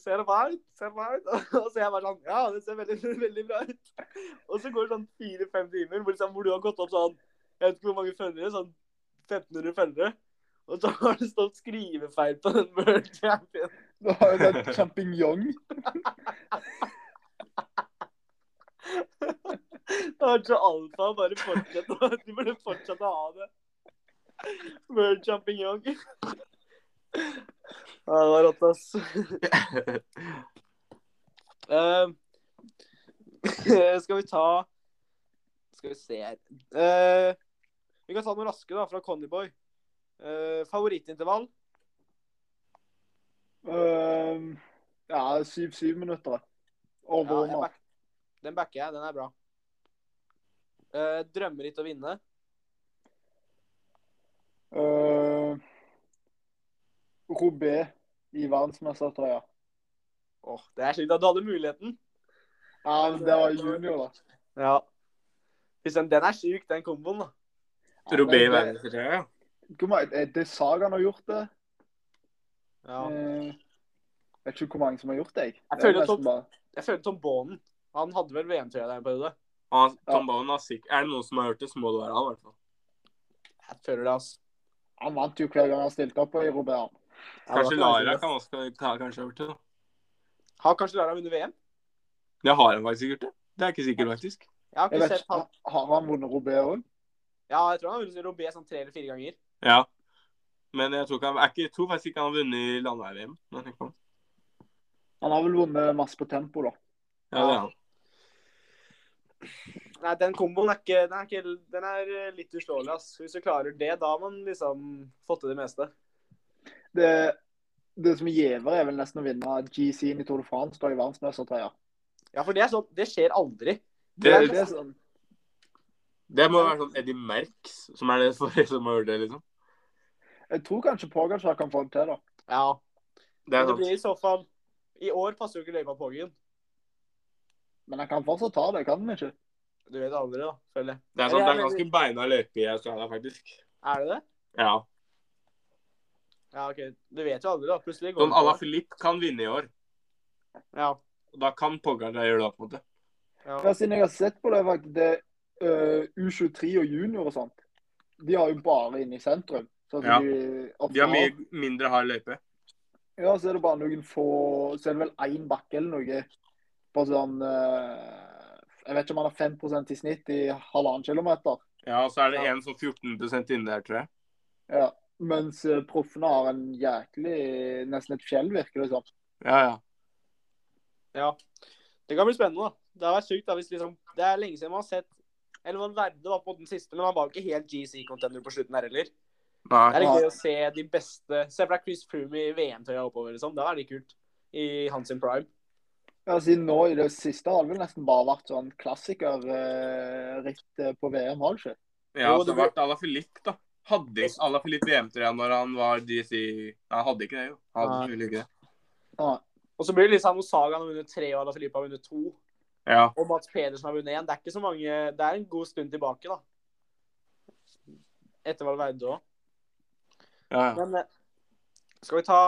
Ser det bra ut? Ser det bra ut? Og så jeg bare sånn Ja, det ser veldig, veldig bra ut. Og så går det sånn fire-fem timer hvor, liksom, hvor du har gått opp sånn Jeg vet ikke hvor mange følgere, sånn 1500 følgere. Og så har det stått skrivefeil på den World Champion. Du har jo den champignon. Det har vært så alfa bare fortsette. å- Du burde fortsette å ha det. World Champignon. Ja, det var rått, ass. uh, skal vi ta Skal vi se her uh, Vi kan ta noen raske da, fra Connyboy. Uh, Favorittintervall? Ehm, ja, syv-syv minutter. Over Ja, back, den backer jeg. Den er bra. Uh, drømmeritt å vinne? Uh, Robé i verdensmestertrøya. Åh, det er slik at du hadde muligheten. Ja, men det var junior, da. Ja. Den, den er syk, den komboen, da. Ja, Robé i verdensmestertrøya? ja. Er Det er Sagan har gjort det. Ja. Eh, vet ikke hvor mange som har gjort det. jeg. Jeg Det er føler nesten bare- Jeg føler Tom Bonen. Han hadde vel VM-trøya der en periode. Han, Tom Bowen har sikkert Er det noen som har gjort det, så må det være han, i hvert fall. Jeg føler det, altså. Han vant jo hver gang han stilte opp i Robé. Kanskje Lara kan også ta kanskje over til, det. da. Har kanskje Lara vunnet VM? Det har han faktisk gjort det. Det er ikke sikkert, faktisk. Jeg har ikke jeg sett han. har har han vunnet Robé òg? Ja, jeg tror han har vunnet Robé sånn tre eller fire ganger. Ja. Men jeg tror, ikke han, er ikke, jeg tror faktisk ikke han har vunnet i landevei-VM. Han har vel vunnet masse på tempo, da. Ja, det er han. Nei, den komboen er ikke Den er, ikke, den er litt uslåelig, ass. Hvis du klarer det, da har man liksom fått til det meste. Det, det som gjever, er vel nesten å vinne GC-en i Tour de France da i verdensmestertrøya. Ja, for det er sånn Det skjer aldri. Det, Det det, er sånn, må være sånn Eddie Merks som er det forrige som har gjort det, liksom. jeg tror kanskje Pogacar kan få det til, da. Ja. Det er sant. det blir i så fall I år passer jo ikke løypa Poggen. Men han kan fortsatt ta det, kan han ikke? Du vet aldri, da, føler jeg. Det er, sånn, det er ganske beina løype i Australia, faktisk. Er det det? Ja. Ja, OK. Du vet jo aldri, da. Plutselig går Don Ala. Philippe kan vinne i år. Ja. Og da kan Pogacar gjøre det, på en måte. ja. Ja, siden jeg har sett på det, det uh, U23 og junior og sånt, de har jo bare inne i sentrum. Så at Ja. de, De har mye mindre hard løype. Ja, så er det bare noen få Så er det vel én bakke eller noe på sånn uh, Jeg vet ikke om han har 5% i snitt i halvannen kilometer. Ja, og så er det Ja. en sånn 14% inne der, tror jeg. Ja. Mens øh, proffene har en jæklig Nesten et fjell, virker det som. Ja, ja. ja. Det kan bli spennende, da. Det har vært sykt da, hvis liksom Det er lenge siden man har sett Eller man verdet var på den siste, men man var jo ikke helt GC-contender på slutten her heller. Det Nei. er litt gøy å se de beste Se for deg Chris Froome i VM-tøya oppover, liksom. Det er litt kult. I hans prime. Ja, siden nå i det siste har det vel nesten bare vært sånn klassikerritt på VM, har det ikke? Ja, Jo, det det vært Ala Philippe, da. Hadde ikke Ala Filip VM-trøya når han var DC Nei, han hadde ikke det, jo. Han hadde Nei. ikke det. Ja. Og så blir det liksom Sagan har vunnet tre, og Ala Filip har vunnet to. Ja. Og Mats Pedersen har vunnet én. Det er ikke så mange Det er en god stund tilbake, da. Etter Valverde òg. ja, ja. Men eh, skal vi ta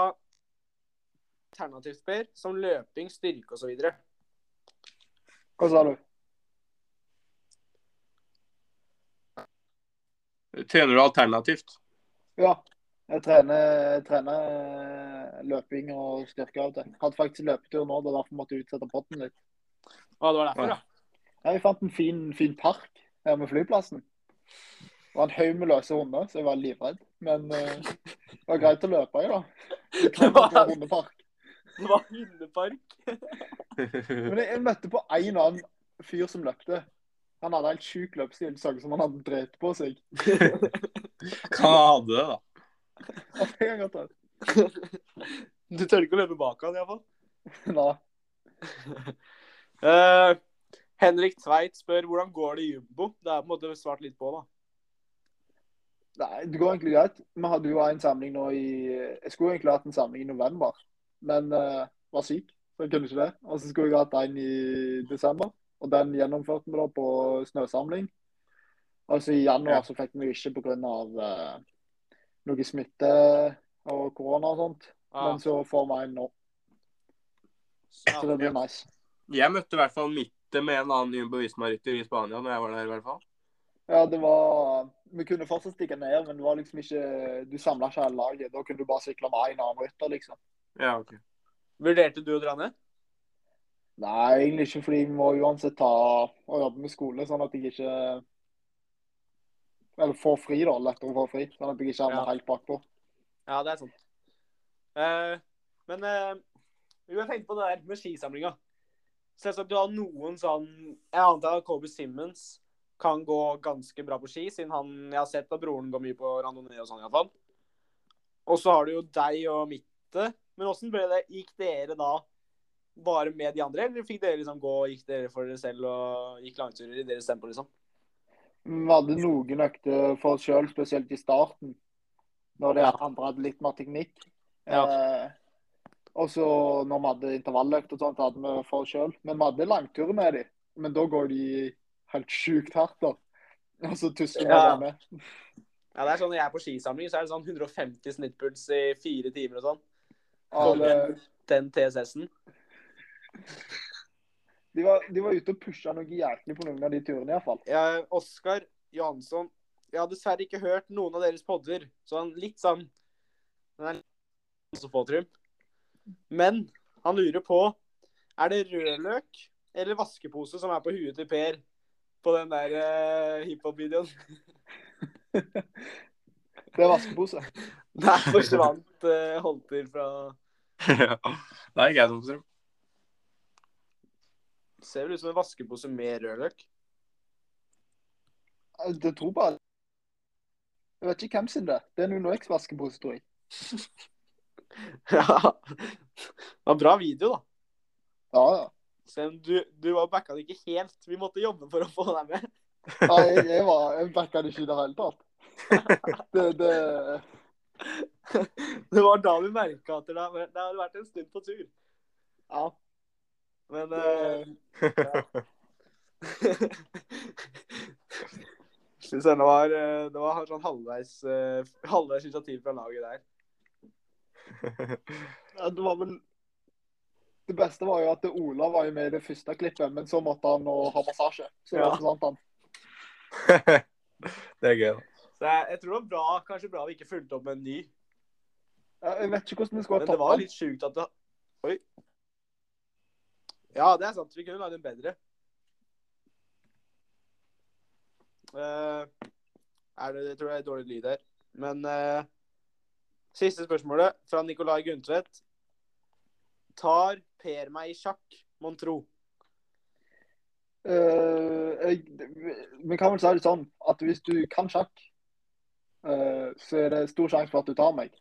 alternativt, Per? Som løping, styrke osv. Hva sa du? Trener du alternativt? Ja. Jeg trener, jeg trener øh, løping og styrke av og til. Hadde faktisk løpetur nå, det var derfor jeg måtte utsette potten litt. Ja, det var derfor, ja. Ja, vi fant en fin, fin park her med flyplassen. Det var en haug med løse hunder, så jeg var livredd. Men uh, det var greit å løpe i, da. Det var- hundepark. Det var hundepark. Men jeg, jeg møtte på en annen fyr som løpte. Han hadde helt sjuk løpsstil, så ut som han hadde drept på seg. Hva hadde det, da. Ja, det kan godt være. Du tør ikke å løpe bak han, iallfall. Nei. Uh, Henrik Tveit spør hvordan går det i Jumbo. Det er på en måte svart litt på, da. Nei, det går egentlig greit. Vi hadde jo en samling nå i Jeg skulle egentlig hatt en samling i november, men uh, var syk, så jeg kunne ikke det. Og så skulle jeg hatt en i desember, og den gjennomførte vi da på snøsamling. Altså i januar Ja. så fikk vi ikke pga. Uh, noe smitte og korona og sånt. Ja. Men så får vi en nå, så det blir nice. Jeg møtte i hvert fall Mitte med en annen Jumbo Visma-rytter i Spania når jeg var der. i hvert fall. Ja, det var Vi kunne fortsatt stikke ned, men det var liksom ikke Du samla ikke hele laget. Da kunne du bare sykle med én annen rytter, liksom. Ja, ok. Vurderte du å dra ned? Nei, egentlig ikke, fordi vi må uansett ta og jobbe med skole, sånn at jeg ikke Eller får fri, da. Lettere å få fri. Sånn at jeg ikke havner Ja. helt bakpå. Ja, det er sant. Uh, men uh, jo, jeg tenkte på det der med skisamlinga. Selvsagt du har noen sånn Jeg antar at Kobe Simmons kan gå ganske bra på ski, siden han Jeg har sett at broren går mye på randonee og sånn, iallfall. Og så har du jo deg og Mitte. Men åssen? Gikk dere da bare med de andre, eller fikk dere liksom gå og Gikk dere for dere selv og gikk langturer i deres tempo, liksom? Vi hadde noen økter for oss sjøl, spesielt i starten. Når de Ja. andre hadde litt mer teknikk. Ja. Eh, og så når vi hadde intervalløkt og sånt, hadde vi for oss sjøl. Men vi hadde langturer med dem. Men da går de helt sjukt hardt, da. Og så tusler vi Ja. med. Ja, det er sånn Når jeg er på skisamling, så er det sånn 150 snittpuls i fire timer og sånn. Ja, det, Den TSS-en. De, var, de var ute og pusha noe jæklig på noen av de turene, iallfall. Ja, Oskar Johansson Jeg har dessverre ikke hørt noen av deres podder, så han litt sånn Den er litt så få, Trym. Men han lurer på Er det rødløk eller vaskepose som er på huet til Per på den der uh, hiphop-videoen? Det er vaskepose. Der forsvant uh, Holter fra Ja. Det er greit, Holmstrøm. Ser vel ut som en vaskepose med rødløk. Det tror bare Jeg vet ikke hvem sin det er. Det er noen UnoX-vaskepose, tror jeg. Ja. Det var bra video, da. Ja, ja. Om du, du var backa det ikke helt. Vi måtte jobbe for å få deg med. ja jeg, jeg, var, jeg backa det ikke i det hele tatt. Det, det Det var da vi merka at det, det hadde vært en stund på tur. Ja. Men det, eh, Syns det var, det var sånn halvveis, eh, halvveis initiativ fra laget der. ja, det var vel Det beste var jo at Ola var jo med i det første klippet, men så måtte han ha massasje. Så Ja. forsvant han. det er gøy. Så jeg, jeg tror det var bra, kanskje bra vi ikke fulgte opp med en ny. Jeg vet ikke hvordan vi skulle ha tatt den. Men det var litt sjukt at det Oi. Ja, det er sant. Vi kunne lagd en bedre. Uh, det, jeg tror det er dårlig lyd her. Men uh, siste spørsmålet fra Nikolai Gundtvedt. Tar Per meg i sjakk, mon tro? Jeg, Vi kan vel si det sånn at hvis du kan sjakk, uh, så er det stor sjanse for at du tar meg.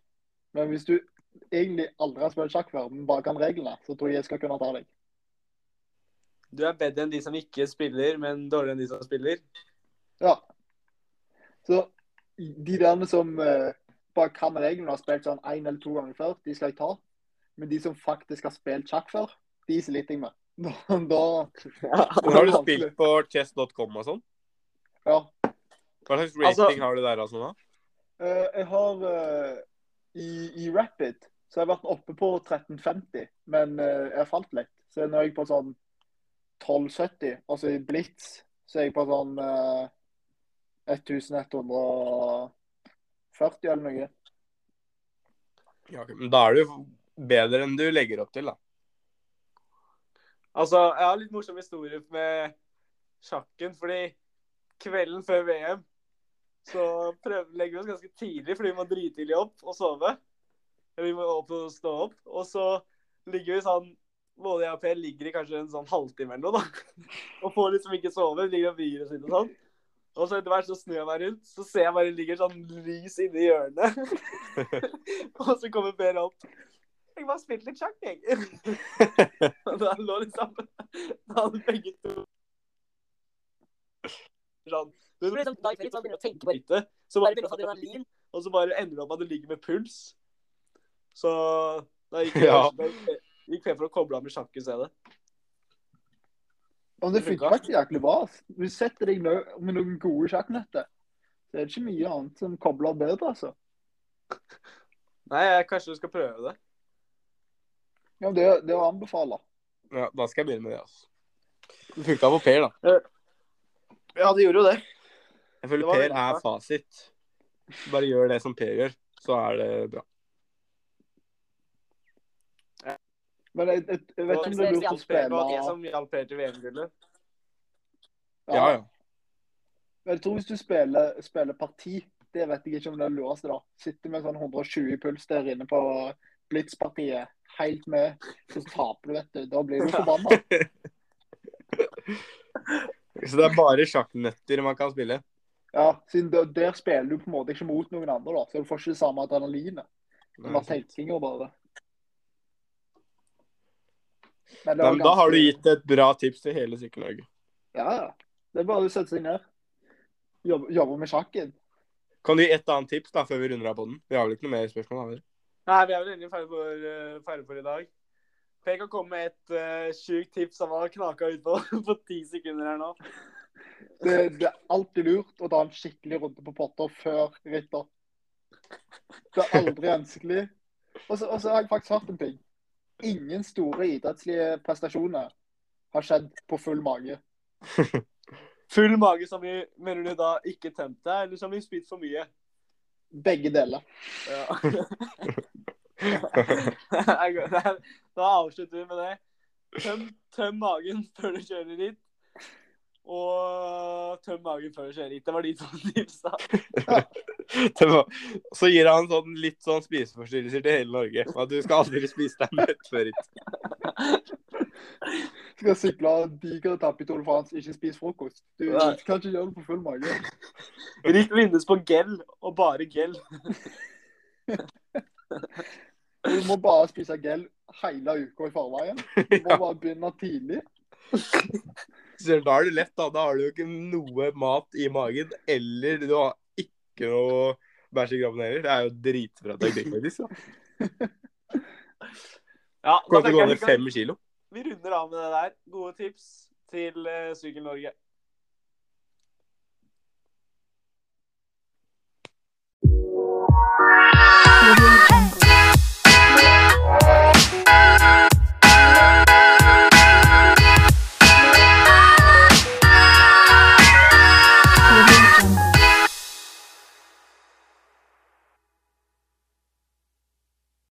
Men hvis du egentlig aldri har spilt sjakk før, men bare kan reglene, så tror jeg jeg skal kunne ta deg. Du er bedre enn de som ikke spiller, men dårligere enn de som spiller. Ja. Så de der som eh, bare kan reglene og har spilt sånn én eller to ganger før, de skal jeg ta. Men de som faktisk har spilt sjakk før, de sliter jeg med. Da, da Hvor har du spilt på chess.com og sånn? Ja. Hva slags Altså- rating har du der altså nå? Uh, jeg har uh, i, i Rapid så har jeg vært oppe på 1350, men uh, jeg har falt litt. Så nå er jeg på sånn 1270. Altså i Blitz så er jeg på sånn eh, 1140 eller noe. Ja, men da er du bedre enn du legger opp til, da. Altså, jeg har litt morsom historie med sjakken, fordi kvelden før VM så legger vi oss ganske tidlig, fordi vi må dritidlig opp og sove. Eller vi må opp og stå opp. Og så ligger vi sånn Både jeg og Per ligger i kanskje en sånn halvtime eller noe, da. Og får liksom ikke sove. Ligger og vrir oss inn og sånn. Og så etter hvert så snur jeg meg rundt, så ser jeg bare det ligger sånn lys inni hjørnet. og så kommer Per opp. Jeg bare spilte litt sjakk, jeg. Og da lå liksom Da hadde begge to Sånn. Du blir sånn dag felt, så begynner å tenke på dette. så bare begynner å få adrenalin, og så bare ender det opp at du ligger med puls. Så da gikk det Ja. Gikk frem for å koble av med sjakk i stedet. Og det funker faktisk jæklig bra. Du setter deg med noen gode sjakknetter, Det er ikke mye annet som kobler bedre, altså. Nei, jeg, kanskje du skal prøve det. Ja, det, er- det er å anbefale. Ja, da skal jeg begynne med det, altså. Det funka på Per, da. Ja, det gjorde jo det. Jeg føler det Per er fasit. Bare gjør det som Per gjør, så er det bra. Men jeg, jeg, jeg vet ikke om det er lurt å spille Det var det som hjalp til VM-gullet. Ja, ja. Men Jeg tror hvis du spiller, spiller parti, det vet jeg ikke om det er det lureste, da. Sitter med sånn 120 puls der inne på Blitz-partiet, helt med, så taper du, vet du. Da blir du forbanna. Så det er bare sjakknøtter man kan spille. Ja, siden der, der spiller du på en måte ikke mot noen andre, da. Så du får ikke det samme adrenalinet. Det tenkinga bare tenkinger, bare. Men det Nei, men da har du gitt et bra tips til hele Sykkel-Norge. Ja, ja. Det er bare å sette seg ned. Jobbe, jobbe med sjakken. Kan du gi et annet tips da, før vi runder av på den? Vi har vel ikke noe mer spørsmål? har vi? Nei, vi er vel endelig ferdig for, uh, ferdig for i dag. Per kan komme med et uh, sjukt tips som har knaka ut på på ti sekunder her nå. Det, det er alltid lurt å ta en skikkelig runde på potter før ritter. Det er aldri ønskelig. Og så har jeg faktisk hørt en ting. Ingen store idrettslige prestasjoner har skjedd på full mage. Full mage som vi mener du da ikke tømt deg, eller som vi spist for mye? Begge deler. Ja. da avslutter vi med det. Tøm, tøm magen før du kjører dit. Og tøm magen før du kjører hit. Det var de to tipsa. Så gir han sånn, litt sånn spiseforstyrrelser til hele Norge. At du skal aldri spise deg mett før hit. Skal sykle diger etappe i Tour de France, ikke spise frokost. Du Nei. kan ikke gjøre det på full mage. Ritt vinnes på gel, og bare gel. Du må bare spise gel hele uka i forveien. Du må bare begynne tidlig. Selv da er det lett, da. Da har du jo ikke noe mat i magen, eller du har ikke noe bæsj i krabben heller. Det er jo dritbra teknikk, faktisk. da. ja, da Kommer til å gå ned fem kilo. Vi runder av med det der. Gode tips til eh, Sykkel Norge. Thank you.